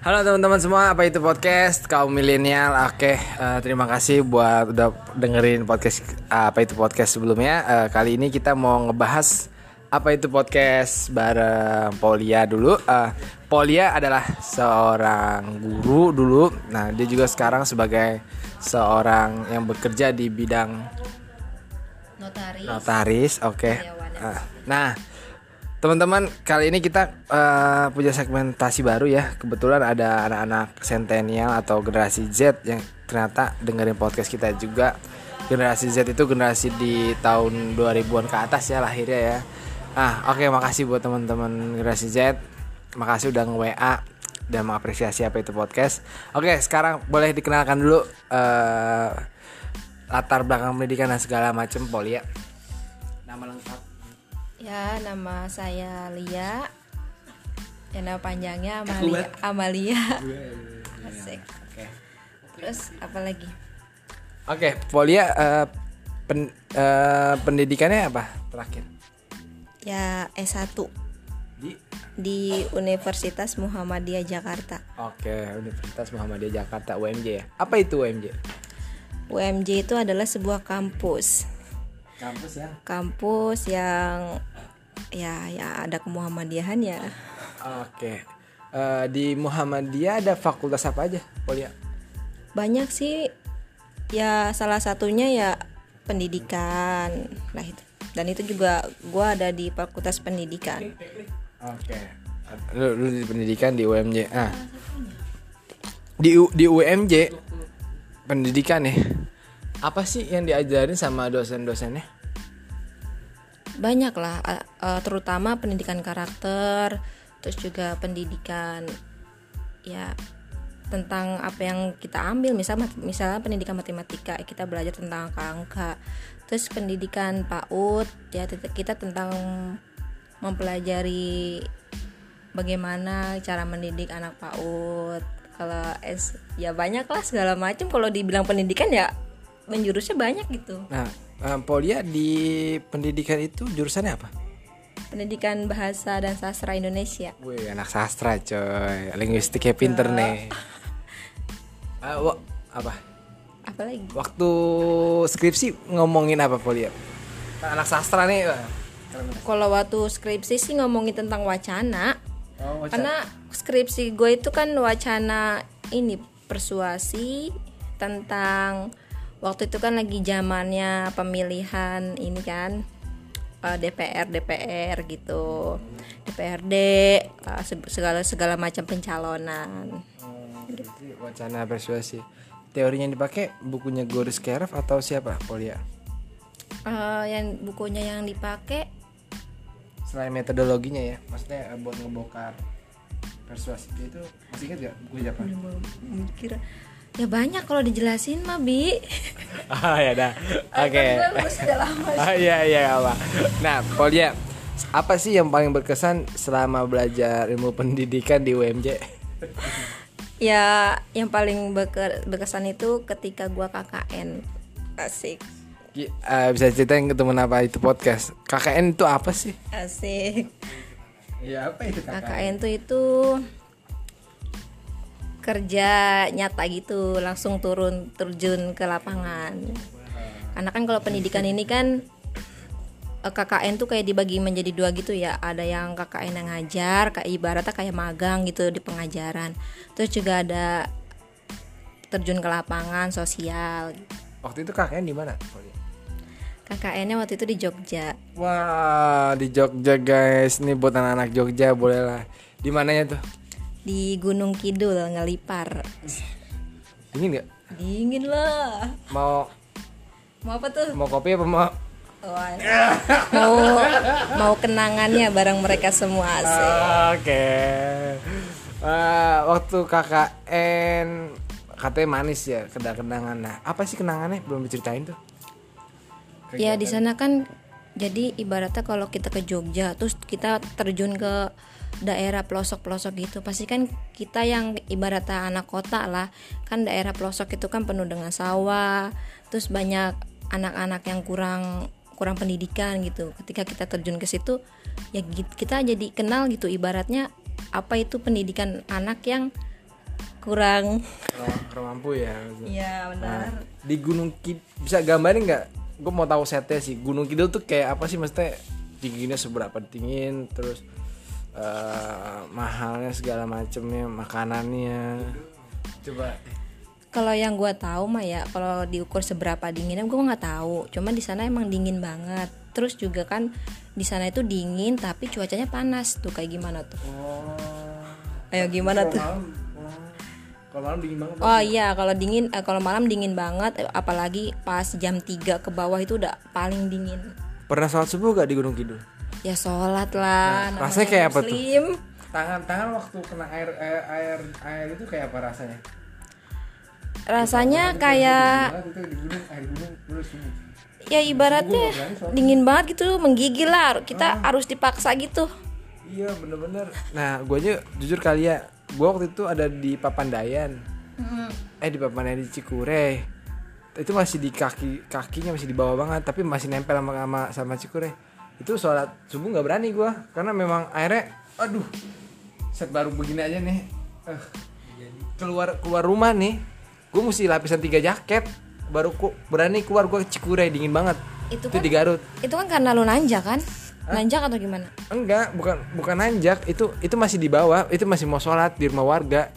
Halo teman-teman semua, apa itu podcast kaum milenial? Oke, eh, terima kasih buat udah dengerin podcast eh, apa itu podcast sebelumnya. Eh, kali ini kita mau ngebahas apa itu podcast bareng Polia dulu. Eh, Polia adalah seorang guru dulu. Nah, dia juga sekarang sebagai seorang yang bekerja di bidang notaris notaris. Oke. Karyawan. Eh, Nah, teman-teman kali ini kita eh, punya segmentasi baru ya. Kebetulan ada anak-anak sentenial atau generasi Z yang ternyata dengerin podcast kita juga. Generasi Z itu generasi di tahun 2000-an ke atas ya lahirnya ya. Ah, oke makasih buat teman-teman generasi Z. Makasih udah nge-WA dan mengapresiasi apa itu podcast. Oke, sekarang boleh dikenalkan dulu eh, latar belakang pendidikan dan segala macam Polia. Nama lengkap. Ya nama saya Lia. Ya nama panjangnya Amalia. Amalia. Asik. Oke. terus apa lagi? Oke, Polia eh, pen- eh, pendidikannya apa? Terakhir? ya S1 Di? Di Universitas Muhammadiyah Jakarta. Oke, Universitas Muhammadiyah Jakarta UMJ ya. Apa itu UMJ? UMJ itu adalah sebuah kampus Kampus ya. kampus yang ya ya ada kemuhammadiyahan ya Oke. Eh, di Muhammadiyah ada fakultas apa aja, Polia? banyak sih ya salah satunya ya pendidikan lah itu dan itu juga gua ada di fakultas pendidikan Oke. Lu, lu di pendidikan di UMJ. Ah. Di U- di UMJ pendidikan nih. Apa sih yang diajarin sama dosen-dosennya? banyak lah a- terutama pendidikan karakter terus juga pendidikan ya tentang apa yang kita ambil. Misal misalnya pendidikan matematika kita belajar tentang angka terus pendidikan PAUD ya kita tentang mempelajari bagaimana cara mendidik anak PAUD. Kalau S ya banyak lah segala macam. Kalau dibilang pendidikan ya menjurusnya banyak gitu Nah, eh, Polia di pendidikan itu jurusannya apa? pendidikan bahasa dan sastra Indonesia Wih, anak sastra coy. Linguistiknya pinter nih. Ah, wa- apa? apalagi Waktu skripsi ngomongin apa Polia? Anak sastra nih. kalau waktu skripsi sih ngomongin tentang wacana Oh, wacana. karena skripsi gue itu kan wacana ini persuasi tentang waktu itu kan lagi zamannya pemilihan ini kan eh, DPR DPR gitu DPRD eh, seg- segala segala macam pencalonan jadi wacana persuasi. Teorinya yang dipakai bukunya Goris Keref atau siapa Polia? Eh, yang bukunya yang dipakai Selain metodologinya ya, maksudnya buat ngebongkar persuasi itu masih ingat gak buku siapa? mikir ya banyak kalau dijelasin mah bi Ah ya dah. Oke. gue sudah lama Ah iya iya nggak apa. Nah, Polia, apa sih yang paling berkesan selama belajar ilmu pendidikan di UMJ? Ya, yang paling berkesan itu ketika gua KKN. Asik. Eh, bisa ceritain ke temen apa itu podcast? KKN itu apa sih? Asik. Ya apa itu KKN tuh itu kerja nyata gitu, langsung turun terjun ke lapangan. Karena kan kalau pendidikan ini kan eh, KKN tuh kayak dibagi menjadi dua gitu ya. Ada yang KKN yang ngajar, kayak ibaratnya kayak magang gitu di pengajaran. Terus juga ada terjun ke lapangan sosial. Waktu itu KKN di mana? KKN-nya waktu itu di Jogja. Wah di Jogja guys, ini buat anak-anak Jogja boleh lah. Di mananya tuh? Di Gunung Kidul ngelipar Dingin nggak? dingin lah Mau mau apa tuh mau kopi apa mau? Wah, mau mau kenangannya bareng mereka semua asik Oke. Eh, waktu KKN katanya manis ya kenang-kenangan. Nah, apa sih kenangannya? Belum diceritain tuh. ya di sana kan jadi ibaratnya kalau kita ke Jogja terus kita terjun ke daerah pelosok-pelosok gitu. Pasti kan kita yang ibaratnya anak kota lah. Kan daerah pelosok itu kan penuh dengan sawah terus banyak anak-anak yang kurang kurang pendidikan gitu. Ketika kita terjun ke situ ya kita jadi kenal gitu ibaratnya apa itu pendidikan anak yang kurang. Kurang, kurang mampu ya. Iya benar. Nah, di Gunung Kidul bisa gambarin nggak? Gue mau tahu setnya sih. Gunung Kidul tuh kayak apa sih? Maksudnya tingginya seberapa dingin terus eh, mahalnya segala macemnya makanannya. Coba. Kalau yang gua tahu mah ya kalau diukur seberapa dinginnya gua nggak tahu. Cuma di sana emang dingin banget. Terus juga kan di sana itu dingin tapi cuacanya panas. Tuh kayak gimana tuh? Oh. Ayo gimana tuh? malam? Kalau malam dingin banget Oh iya, kalau dingin eh, kalau malam dingin banget, apalagi pas jam 3 ke bawah itu udah paling dingin. pernah sholat subuh gak di Gunung Kidul Ya sholat lah. Nah, rasanya kayak apa tuh? Tangan tangan waktu kena air air air, air itu kayak apa rasanya Rasanya kayak Banget itu di gunung air gunung terus subuh ya ibaratnya dingin banget gitu, menggigil lah. Kita Ah. harus dipaksa gitu. Iya bener-bener Nah gue aja jujur kali ya Gue waktu itu ada di Papandayan Eh di Papandayan di Cikure Itu masih di kaki Kakinya masih di bawah banget Tapi masih nempel sama sama, sama Cikure Itu sholat subuh nggak berani gue Karena memang airnya Aduh Set baru begini aja nih Eh, Keluar keluar rumah nih Gue mesti lapisan tiga jaket Baru ku, berani keluar gue Cikure Dingin banget Itu Itu kan- di Garut Itu kan karena lu nanjak kan? Nanjak atau gimana? Enggak, bukan bukan nanjak. Itu itu masih di bawah. Itu masih mau sholat di rumah warga.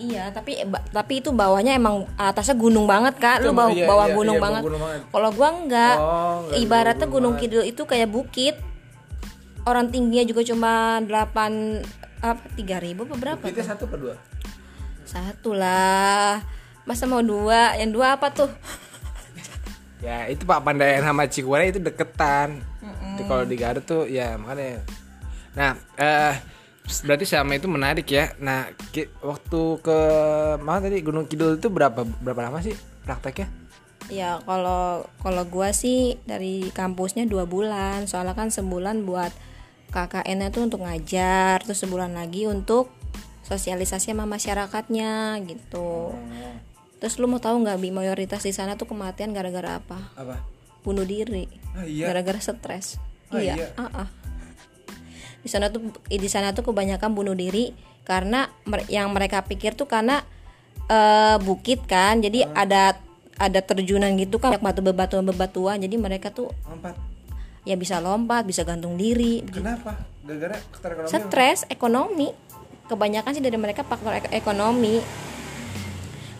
Iya, tapi tapi itu bawahnya emang atasnya gunung banget kak. Lu Itu, bawa iya, bawah iya, gunung iya, banget. bawah gunung banget. Kalau gua enggak. Oh, enggak bawah Ibaratnya gunung Gunung. Kidul itu kayak bukit. Orang tingginya juga cuma 8 apa 3000 apa berapa? Tuh? satu per dua. Satu lah. Masa mau dua? Yang dua apa tuh? Ya itu Pak Pandayan sama Cikure itu deketan. Itu Kalau di Garut tuh ya makanya. Nah, eh berarti sama itu menarik ya. Nah, waktu ke mana tadi Gunung Kidul itu berapa berapa lama sih prakteknya? Ya kalau kalau gua sih dari kampusnya dua bulan. Soalnya kan sebulan buat KKN-nya tuh untuk ngajar, terus sebulan lagi untuk sosialisasi sama masyarakatnya gitu. Terus lu mau tahu nggak bi mayoritas di sana tuh kematian gara-gara apa? Apa? Bunuh diri. Ah, iya. Gara-gara stres. Ah, iya. iya. ah, ah. Di sana tuh di sana tuh kebanyakan bunuh diri karena mer- yang mereka pikir tuh karena eh, bukit kan. Jadi Ah. ada ada terjunan gitu kan banyak batu bebatuan bebatuan jadi mereka tuh Empat. ya bisa lompat bisa gantung diri Kenapa? Gara-gara keterekonomian. stres ekonomi kebanyakan sih dari mereka faktor ek- ekonomi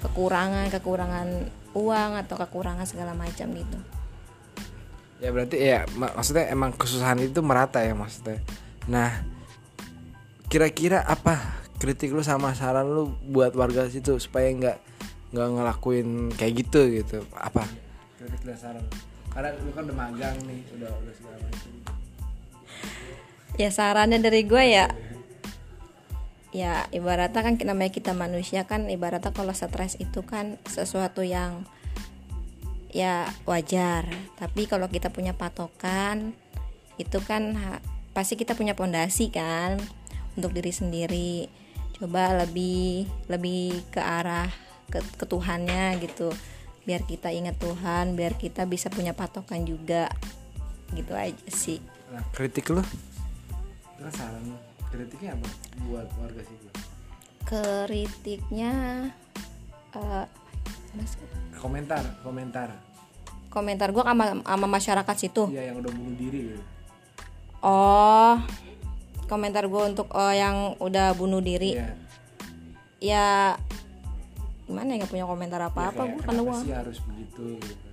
kekurangan kekurangan uang atau kekurangan segala macam gitu Ya berarti ya mak- maksudnya emang kesusahan itu merata ya maksudnya. Nah, kira-kira apa kritik lu sama saran lu buat warga situ supaya nggak nggak ngelakuin kayak gitu gitu? Apa? Kritik dan saran. Karena lu kan udah magang nih, udah udah segala macam. ya sarannya dari gue ya ya ibaratnya kan namanya kita manusia kan ibaratnya kalau stres itu kan sesuatu yang ya wajar tapi kalau kita punya patokan itu kan pasti kita punya pondasi kan untuk diri sendiri coba lebih lebih ke arah ke, ke Tuhannya gitu biar kita ingat Tuhan biar kita bisa punya patokan juga gitu aja sih Nah, kritik lu? Terus saran? Kritiknya apa buat warga situ? kritiknya eh, mas- Komentar, komentar. komentar gue sama, sama masyarakat situ Iya yang udah bunuh diri gitu. Oh komentar gue untuk oh, yang udah bunuh diri Iya. ya gimana ya nggak punya komentar apa apa Kayak gue kenapa gue sih harus begitu gitu.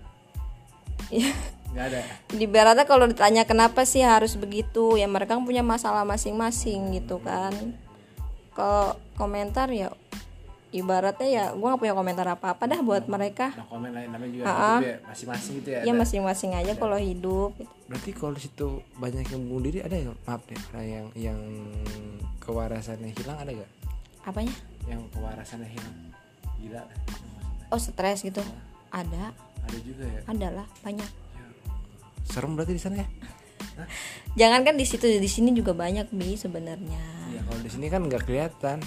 Iya. Nggak ada. di baratnya kalau ditanya kenapa sih harus begitu ya mereka kan punya masalah masing-masing gitu kan kalau komentar ya ibaratnya ya gue nggak punya komentar apa-apa dah buat mereka Nah, komen lain namanya juga hidup ya, masing-masing gitu ya. ya ada. masing-masing aja kalau hidup gitu. Berarti kalau di situ banyak yang bunuh diri ada ya? Maaf deh, ada yang yang kewarasannya hilang ada gak? apanya Yang kewarasannya hilang. Gila. oh stres gitu ada Ada juga ya. ada lah banyak Serem berarti di sana ya? jangan kan di situ di sini juga banyak bi sebenarnya Iya, kalau di sini kan nggak kelihatan.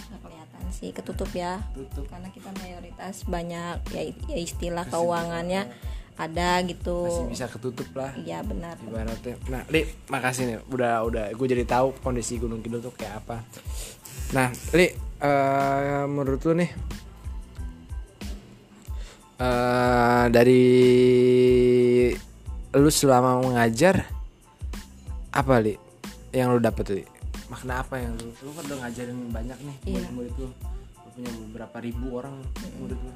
Sih ketutup ya. Tutup. karena kita mayoritas banyak ya, ya istilah keuangannya ada gitu. masih bisa ketutup lah. Iya benar. Ibaratnya. Nah li makasih nih. Udah udah. Gue jadi tahu kondisi gunung kidul tuh kayak apa. Nah li eh, menurut lu nih eh dari lu selama mengajar apa li yang lu dapet li makna apa yang lu lu kan udah ngajarin banyak nih Iya. murid-murid lu. Lu punya beberapa ribu orang murid lu.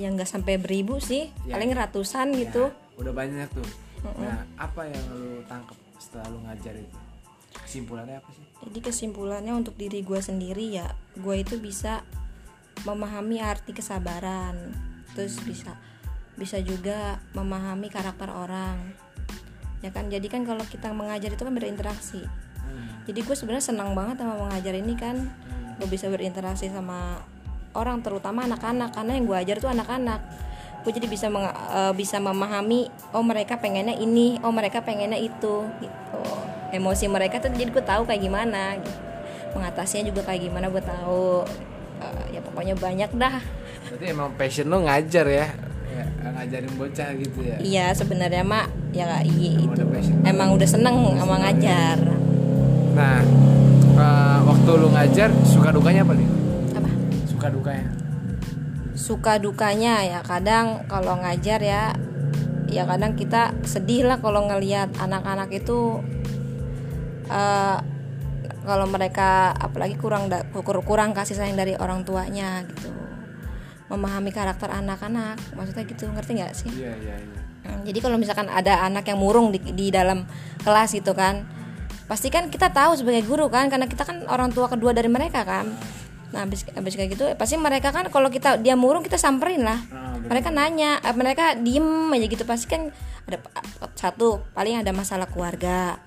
Yang nggak sampai beribu sih Ya. paling ratusan gitu. Ya, udah banyak tuh. Nah apa yang lu tangkap setelah lu ngajar itu? Kesimpulannya apa sih? Jadi kesimpulannya untuk diri gue sendiri ya gue itu bisa memahami arti kesabaran. Terus bisa bisa juga memahami karakter orang. Ya kan jadi kan kalau kita mengajar itu kan berinteraksi jadi gue sebenarnya senang banget sama mengajar ini kan. Gue bisa berinteraksi sama orang terutama anak-anak. Karena yang gue ajar tuh anak-anak. Gue jadi bisa eh, bisa memahami oh mereka pengennya ini oh mereka pengennya itu gitu. Emosi mereka tuh jadi gue tahu kayak gimana gitu. mengatasinya juga kayak gimana gue tahu. Eh, ya pokoknya banyak dah. Berarti emang passion lu ngajar ya? ya ngajarin bocah gitu ya. iya sebenarnya mak. Ya Emang itu. udah emang udah seneng sama ngajar Nah, eh, waktu lu ngajar suka dukanya apa nih? apa Suka dukanya. suka dukanya ya kadang kalau ngajar ya ya kadang kita sedih lah kalau ngelihat anak-anak itu eh, kalau mereka apalagi kurang da- kur- kurang kasih sayang dari orang tuanya gitu memahami karakter anak-anak maksudnya gitu ngerti nggak sih Iya, iya, iya. Jadi kalau misalkan ada anak yang murung di, di dalam kelas gitu kan, pasti kan kita tahu sebagai guru kan, karena kita kan orang tua kedua dari mereka kan. Nah habis habis kayak gitu, pasti mereka kan kalau kita dia murung kita samperin lah. Ah, bener. mereka nanya, eh, mereka diem aja gitu pasti kan ada satu paling ada masalah keluarga.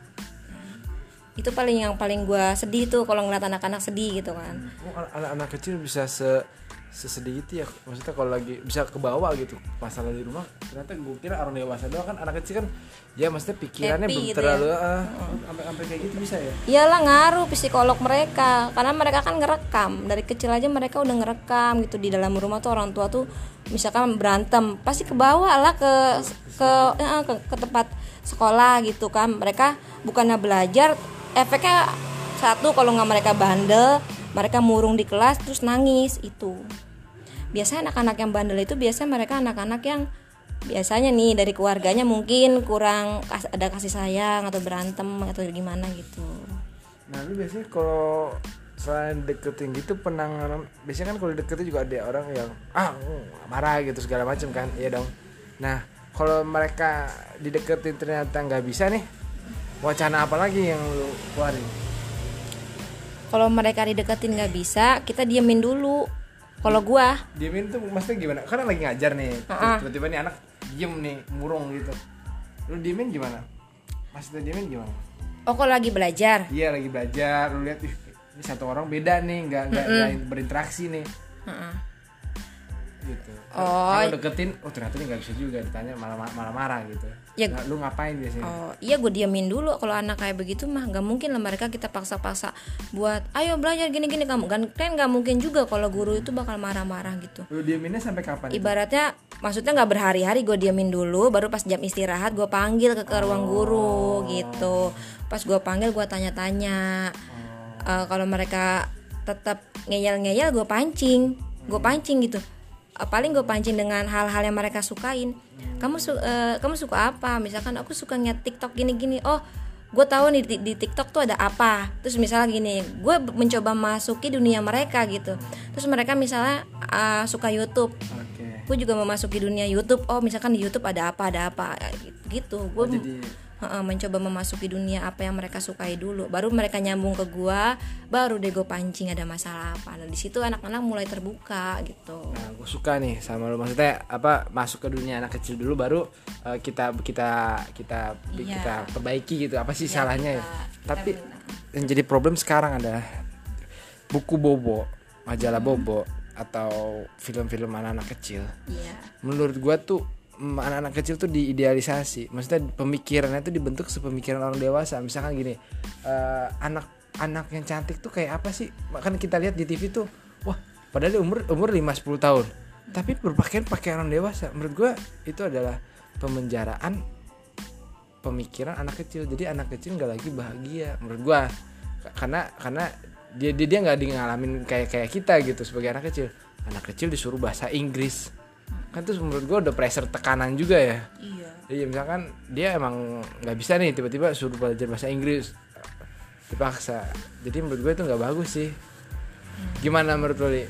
Itu paling yang paling gua sedih tuh kalau ngeliat anak-anak sedih gitu kan. Oh, an- anak-anak kecil bisa se sesedih itu ya. Maksudnya kalau lagi bisa ke bawah gitu masalah di rumah ternyata gue kira orang dewasa doang kan anak kecil kan ya maksudnya pikirannya Happy belum gitu terlalu ah, sampai sampai kayak gitu bisa ya? Iyalah ngaruh psikolog mereka karena mereka kan ngerekam. Dari kecil aja mereka udah ngerekam gitu di dalam rumah tuh orang tua tuh misalkan berantem pasti ke bawah lah ke ke eh, ke, ke tempat sekolah gitu kan. Mereka bukannya belajar efeknya satu kalau nggak mereka bandel mereka murung di kelas terus nangis itu. Biasanya anak-anak yang bandel itu biasanya mereka anak-anak yang biasanya nih dari keluarganya mungkin kurang ada kasih sayang atau berantem atau gimana gitu. Nah lu biasanya kalau selain deketin gitu penanganan biasanya kan kalau deketin juga ada orang yang ah mm, marah gitu segala macam kan? Iya dong. Nah kalau mereka dideketin ternyata nggak bisa nih wacana apa lagi yang lu keluarin kalau mereka dideketin nggak bisa kita diemin dulu. Kalau gua. Diemin tuh maksudnya gimana? Karena lagi ngajar nih ah. tiba-tiba nih anak diem nih murung gitu. Lu diemin gimana? Maksudnya diemin gimana? Oh kalau lagi belajar? Iya lagi belajar. Lu lihat ih ini satu orang beda nih nggak nggak nggak berinteraksi nih. Heeh. Gitu. Oh. kalau deketin oh ternyata ini nggak bisa juga ditanya malah malah marah gitu. Ya. Nah, lu ngapain biasanya? Oh iya gue diemin dulu kalau anak kayak begitu mah nggak mungkin lah mereka kita paksa-paksa buat ayo belajar gini-gini kamu kan kan nggak mungkin juga kalau guru itu bakal marah-marah gitu. Lu dieminnya sampai kapan itu? ibaratnya maksudnya nggak berhari-hari gue diamin dulu baru pas jam istirahat gue panggil ke, ke ruang guru gitu. Pas gue panggil gue tanya-tanya. Eh, kalau mereka tetap ngeyel-ngeyel gue pancing. Gue pancing gitu paling gue pancing dengan hal-hal yang mereka sukain. Kamu su- eh, kamu suka apa? Misalkan aku suka ngeliat TikTok gini-gini. Oh gue tahu nih di, di TikTok tuh ada apa. Terus misalnya gini gue mencoba masuki dunia mereka gitu. Terus mereka misalnya eh, suka YouTube. Oke. Gue juga memasuki dunia YouTube. Oh misalkan di YouTube ada apa ada apa. Gitu. Gue Oh, jadi mencoba memasuki dunia apa yang mereka sukai dulu baru mereka nyambung ke gue baru deh gue pancing ada masalah apa nah di situ anak-anak mulai terbuka gitu Nah, gue suka nih sama lu maksudnya apa masuk ke dunia anak kecil dulu baru eh, kita kita kita Iya. kita perbaiki gitu apa sih salahnya ya? kita- kita Tapi benar. yang jadi problem sekarang adalah buku bobo, majalah bobo atau film-film anak-anak kecil. iya Menurut gua tuh anak-anak kecil tuh diidealisasi. Maksudnya pemikirannya tuh dibentuk sepemikiran orang dewasa. Misalkan gini, eh, anak yang cantik tuh kayak apa sih? Kan kita lihat di TV tuh, wah, padahal dia umur umur 5 10 tahun. tapi berpakaian pakaian orang dewasa menurut gue itu adalah pemenjaraan pemikiran anak kecil jadi anak kecil nggak lagi bahagia menurut gue karena karena dia dia dia nggak ngalamin kayak kayak kita gitu sebagai anak kecil anak kecil disuruh bahasa Inggris kan tuh menurut gue udah pressure tekanan juga ya iya Iya misalkan dia emang nggak bisa nih tiba-tiba suruh belajar bahasa Inggris dipaksa. Jadi menurut gue itu nggak bagus sih. Gimana menurut lo? Eh,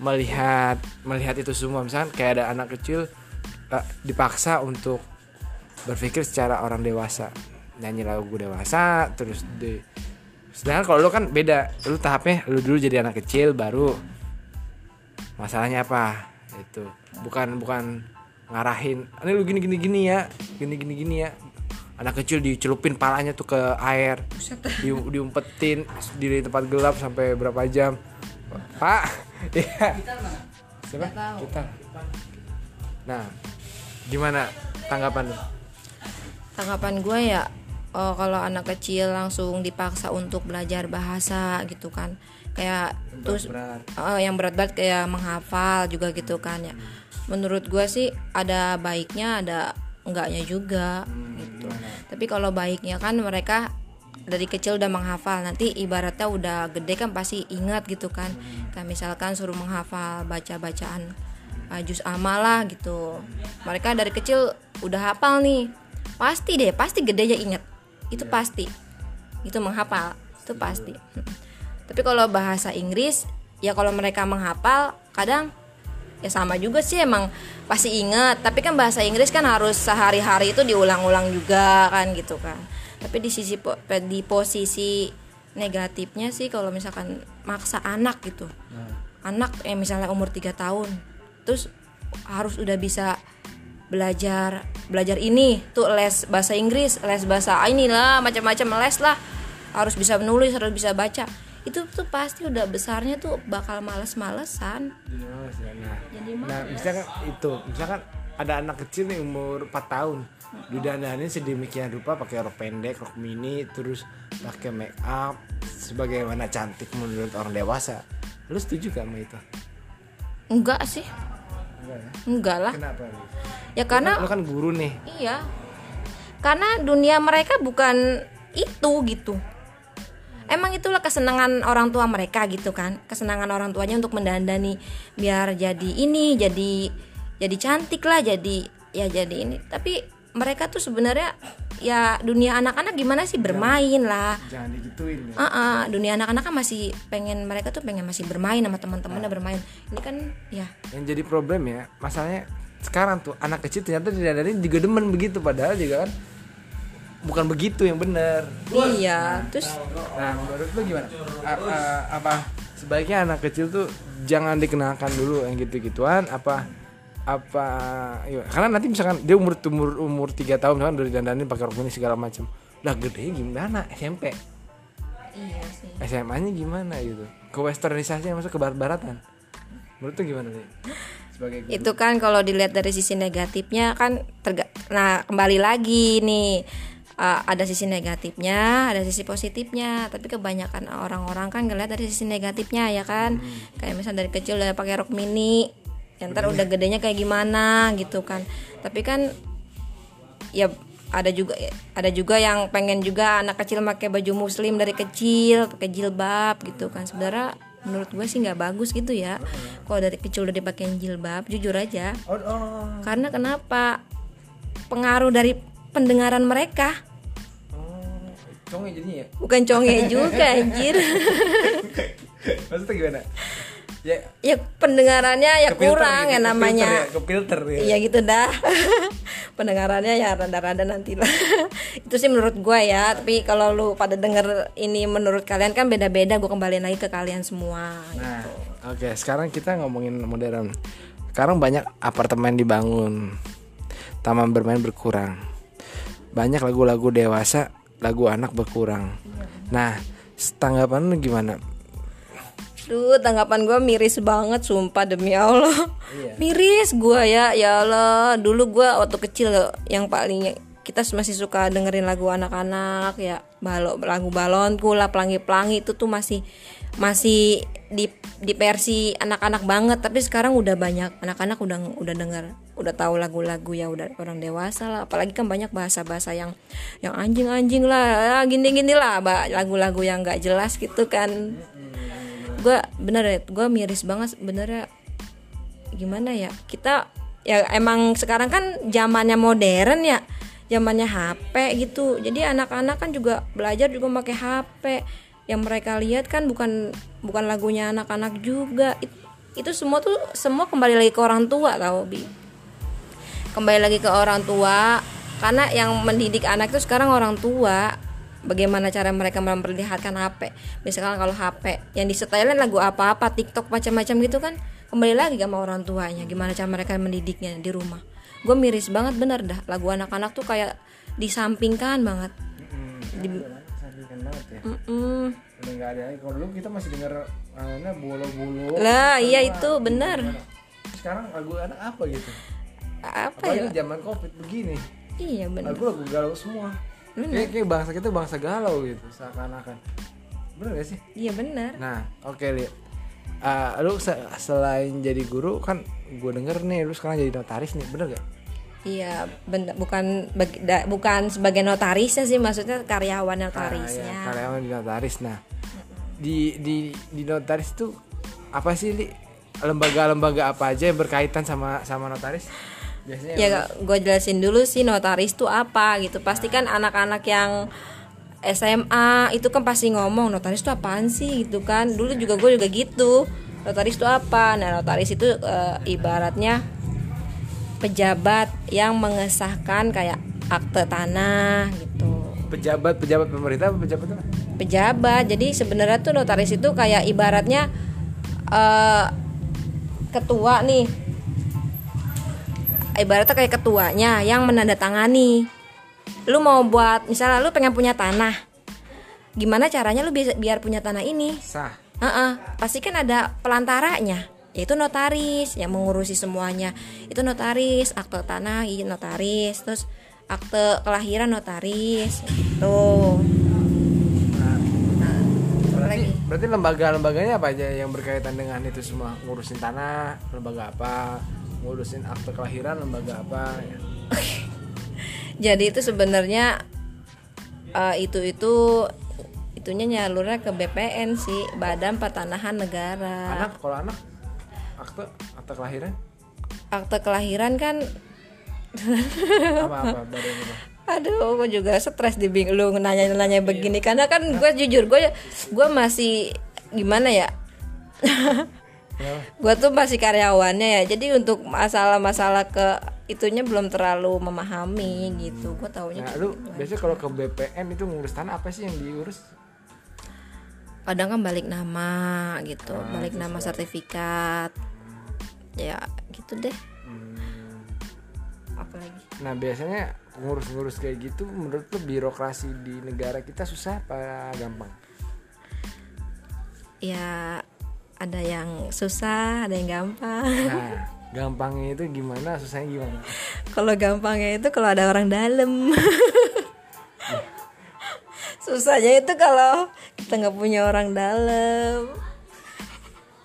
melihat melihat itu semua misalkan kayak ada anak kecil eh, dipaksa untuk berpikir secara orang dewasa nyanyi lagu dewasa terus di sedangkan kalau lo kan beda lu tahapnya lu dulu jadi anak kecil baru masalahnya apa itu. Bukan bukan ngarahin ini lu gini gini gini ya gini gini gini ya. Anak kecil dicelupin palanya tuh ke air di, diumpetin di tempat gelap sampai berapa jam. Pak iya. Siapa? Kita nah gimana tanggapan lu? Tanggapan gue ya oh, kalau anak kecil langsung dipaksa untuk belajar bahasa gitu kan. Kayak terus berat eh, yang berat-berat kayak menghafal juga gitu kan ya. Menurut gue sih ada baiknya ada enggaknya juga gitu. tapi kalau baiknya kan mereka dari kecil udah menghafal nanti ibaratnya udah gede kan pasti ingat gitu kan. Kayak misalkan suruh menghafal baca bacaan uh, juz amal lah gitu. Mereka dari kecil udah hafal nih. Pasti deh pasti gedenya ingat itu pasti. Itu menghafal. Itu pasti. Tapi kalau bahasa Inggris ya kalau mereka menghafal kadang ya sama juga sih emang pasti ingat. Tapi kan bahasa Inggris kan harus sehari-hari itu diulang-ulang juga kan gitu kan. Tapi di sisi di posisi negatifnya sih kalau misalkan maksa anak gitu. Anak yang misalnya umur 3 tahun terus harus udah bisa belajar belajar ini tuh les bahasa Inggris les bahasa inilah macam-macam les lah harus bisa menulis harus bisa baca itu tuh pasti udah besarnya tuh bakal males-malesan Jadi males ya. Nah, Jadi nah misalkan itu, misalkan ada anak kecil nih umur 4 tahun, didanain sedemikian rupa pakai rok pendek, rok mini, terus pakai make up, sebagaimana cantik menurut orang dewasa. Lu setuju gak sama itu? enggak sih Enggak ya? enggak lah Kenapa? Ya karena Lu kan guru nih. iya karena dunia mereka bukan itu gitu emang itulah kesenangan orang tua mereka gitu kan kesenangan orang tuanya untuk mendandani biar jadi ini jadi jadi cantik lah jadi ya jadi ini tapi mereka tuh sebenarnya ya dunia anak-anak gimana sih bermain lah Jangan digituin ya. Ah, ah, dunia anak-anak kan masih pengen mereka tuh pengen masih bermain sama teman-temannya bermain ini kan ya Yang jadi problem ya, masalahnya sekarang tuh anak kecil ternyata didanain juga demen begitu padahal juga kan bukan begitu yang benar. iya terus Nah, menurut lu gimana? A- a- apa sebaiknya anak kecil tuh jangan dikenalkan dulu yang gitu-gituan apa apa iya. karena nanti misalkan dia umur umur umur 3 tahun misalkan udah didandanin pakai rok mini segala macam. Lah gede gimana SMP? iya sih SMA-nya gimana gitu? Ke westernisasinya masuk ke barat-baratan. Menurut lu gimana nih? Sebagai guru. itu kan kalau dilihat dari sisi negatifnya kan terga nah kembali lagi nih uh, ada sisi negatifnya ada sisi positifnya tapi kebanyakan orang-orang kan ngeliat dari sisi negatifnya ya kan kayak misalnya dari kecil udah pakai rok mini ya ntar udah gedenya kayak gimana gitu kan. Tapi kan ya ada juga ada juga yang pengen juga anak kecil pakai baju muslim dari kecil pakai jilbab gitu kan. Sebenarnya menurut gue sih nggak bagus gitu ya. Kalau dari kecil udah dipakein jilbab jujur aja. Karena kenapa? Pengaruh dari pendengaran mereka. Conge jadinya ya? bukan conge juga anjir. Maksudnya gimana? Ya, ya pendengarannya ya kurang gitu, ya ke namanya filter ya, ke filter ya. Iya gitu dah Pendengarannya ya rada-rada nanti lah Itu sih menurut gue ya Tapi kalau lu pada denger ini menurut kalian kan beda-beda Gue kembaliin lagi ke kalian semua Nah, oke, sekarang kita ngomongin modern. Sekarang banyak apartemen dibangun, taman bermain berkurang, banyak lagu-lagu dewasa, lagu anak berkurang. Nah, tanggapan lu gimana? Duh tanggapan gue miris banget sumpah demi Allah. Miris gue ya Ya Allah. Dulu gue waktu kecil yang paling kita masih suka dengerin lagu anak-anak ya balo lagu balonku lah pelangi-pelangi itu tuh masih masih di di versi anak-anak banget. Tapi sekarang udah banyak anak-anak udah udah dengar udah tahu lagu-lagu ya udah orang dewasa lah. Apalagi kan banyak bahasa-bahasa yang yang anjing-anjing lah gini-gini lah ba- lagu-lagu yang nggak jelas gitu kan gue bener ya gue miris banget bener ya gimana ya kita ya emang sekarang kan zamannya modern ya zamannya HP gitu. Jadi anak-anak kan juga belajar juga pakai HP yang mereka lihat kan bukan bukan lagunya anak-anak juga. It- itu semua tuh semua kembali lagi ke orang tua tau bi. Kembali lagi ke orang tua. Karena yang mendidik anak itu sekarang orang tua bagaimana cara mereka memperlihatkan HP misalkan kalau HP yang disetelin lagu apa-apa TikTok macam-macam gitu kan kembali lagi sama orang tuanya gimana cara mereka mendidiknya di rumah gue miris banget bener dah lagu anak-anak tuh kayak disampingkan banget Di- Sampingkan banget ya. Udah nggak ada. Kalau dulu kita masih denger mana bolo-bolo. lah iya itu bener Sekarang lagu anak apa gitu? apa ya Apalagi zaman covid begini. iya bener Lagu-lagu galau semua. Kayak, kayak bangsa kita bangsa galau gitu seakan-akan. Bener gak sih? iya bener Nah, oke li. Ah, lu se- selain jadi guru kan gue denger nih lu sekarang jadi notaris nih bener gak? Iya, ben- bukan bag- da- bukan sebagai notarisnya sih, maksudnya karyawan Ah, notarisnya. ya, karyawan di notaris. Nah, di di di notaris tuh apa sih li lembaga-lembaga apa aja yang berkaitan sama sama notaris? Biasanya Ya, gue jelasin dulu sih notaris tuh apa gitu. Pasti kan anak-anak yang SMA itu kan pasti ngomong notaris tuh apaan sih gitu kan. Dulu juga gue juga gitu. Notaris tuh apa? Nah, notaris itu eh, ibaratnya pejabat yang mengesahkan kayak akte tanah gitu. pejabat pejabat pemerintah apa pejabat apa? pejabat jadi sebenarnya tuh notaris itu kayak ibaratnya eh ketua nih ibaratnya kayak ketuanya yang menandatangani lu mau buat misalnya lu pengen punya tanah gimana caranya lu bisa biar punya tanah ini Sah. Heeh, pasti kan ada pelantaranya yaitu notaris yang mengurusi semuanya itu notaris akte tanah notaris terus akte kelahiran notaris tuh Berarti, lagi. berarti lembaga-lembaganya apa aja yang berkaitan dengan itu semua? Ngurusin tanah, lembaga apa? Ngurusin akte kelahiran, lembaga apa? Ya. jadi itu sebenarnya eh, itu itu itunya nyalurnya ke BPN sih Badan Pertanahan Negara Anak, kalau anak, akte, akte kelahiran, akte kelahiran kan apa-apa badannya? apa? Aduh, gue juga stres di bing lu nanya-nanya begini karena kan gue jujur gue gue masih gimana ya? Gue tuh masih karyawannya ya. Jadi untuk masalah-masalah ke itunya belum terlalu memahami gitu. Gue taunya Nah, lu gitu. biasanya kalau ke BPN itu ngurus tanah apa sih yang diurus? kadang kan balik nama gitu, Ah, balik nama sertifikat. Ya, gitu deh. Hmm. Apalagi? Nah, biasanya ngurus-ngurus kayak gitu menurut lu birokrasi di negara kita susah apa gampang? Ya ada yang susah, ada yang gampang. Nah, gampangnya itu gimana, susahnya gimana? kalau gampangnya itu kalau ada orang dalam susahnya itu kalau kita nggak punya orang dalam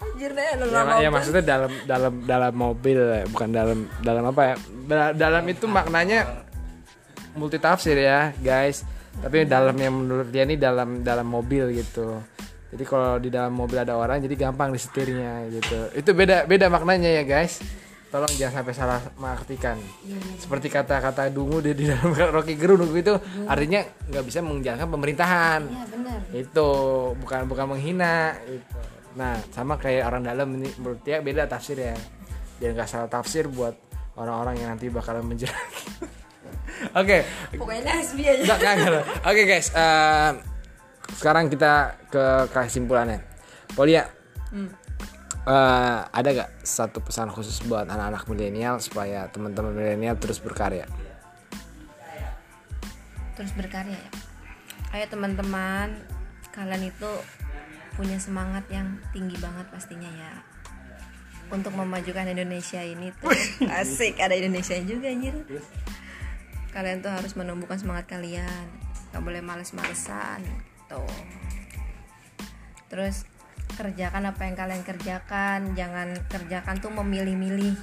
anjir deh ada ya, lama ya maksudnya dalam dalam dalam mobil ya, bukan dalam dalam apa ya? Da- dalam itu maknanya multi tafsir ya guys. Tapi dalam yang menurut dia ini dalam dalam mobil gitu jadi kalau di dalam mobil ada orang jadi gampang disetirnya gitu. Itu beda beda maknanya ya guys. Tolong jangan sampai salah mengartikan. Seperti kata-kata dungu di, di dalam Rocky Gerung itu artinya nggak bisa menjalankan pemerintahan. Ya benar. Itu bukan bukan menghina itu nah sama kayak orang dalam ini menurut dia beda tafsir ya. Biar nggak salah tafsir buat orang-orang yang nanti bakalan menjelang. Oke. Pokoknya hasbi aja. Oke guys eh, sekarang kita ke kesimpulannya. Polia eh, ada gak satu pesan khusus buat anak-anak milenial supaya teman-teman milenial terus berkarya? Terus berkarya ya? Ayo teman-teman kalian itu punya semangat yang tinggi banget pastinya ya. Untuk memajukan Indonesia ini tuh. Asik ada Indonesia juga anjir. Kalian tuh harus menumbuhkan semangat kalian. Nggak boleh males-malesan gitu. Terus kerjakan apa yang kalian kerjakan. Jangan kerjakan tuh memilih-milih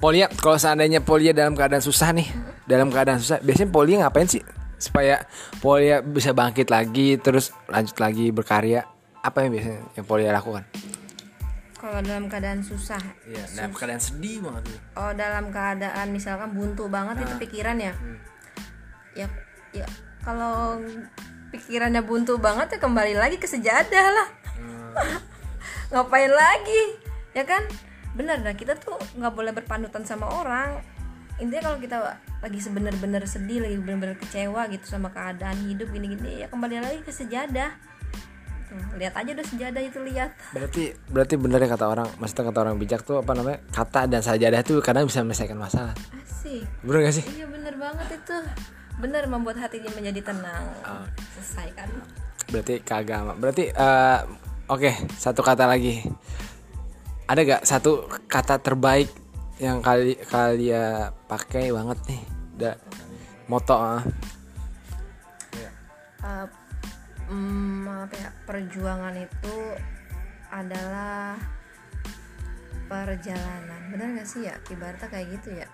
Polia kalau seandainya Polia dalam keadaan susah nih dalam keadaan susah biasanya Polia ngapain sih? Supaya Polia bisa bangkit lagi terus lanjut lagi berkarya. Apa yang biasanya yang Polia lakukan? Kalau dalam keadaan susah. Iya, dalam keadaan sedih banget oh dalam keadaan misalkan buntu banget itu pikiran ya. Ya ya kalau pikirannya buntu banget ya kembali lagi ke sejadah lah. Ngapain lagi? Ya kan? Benar dah kita tuh nggak boleh berpanutan sama orang. Intinya kalau kita lagi sebenar-benar sedih lagi benar-benar kecewa gitu sama keadaan hidup gini-gini ya kembali lagi ke sejadah. Tuh, lihat aja udah sejadah itu lihat. Berarti berarti bener ya kata orang, maksudnya kata orang bijak tuh apa namanya? Kata dan sajadah tuh kadang bisa menyelesaikan masalah. asik. Bener gak sih? iya bener banget itu bener membuat hatinya menjadi tenang selesai kan Berarti ke agama. Berarti eh, oke, satu kata lagi. Ada gak satu kata terbaik yang kali kalian pakai banget nih? Da, moto ah. uh, mm, apa ya perjuangan itu adalah perjalanan benar gak sih ya ibaratnya kayak gitu ya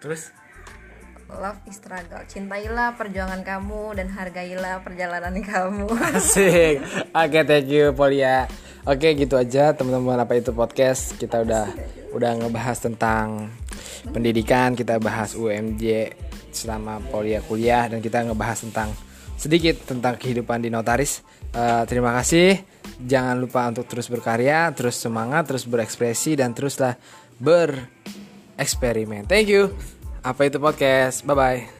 Terus love is struggle cintailah perjuangan kamu dan hargailah perjalanan kamu Asik. Oke, thank you Polia. Oke, gitu aja teman-teman apa itu podcast. Kita udah udah ngebahas tentang pendidikan, kita bahas UMJ selama Polia kuliah dan kita ngebahas tentang sedikit tentang kehidupan di notaris. Eh, terima kasih. Jangan lupa untuk terus berkarya, terus semangat, terus berekspresi dan teruslah bereksperimen. Thank you. Apa itu podcast? Bye bye.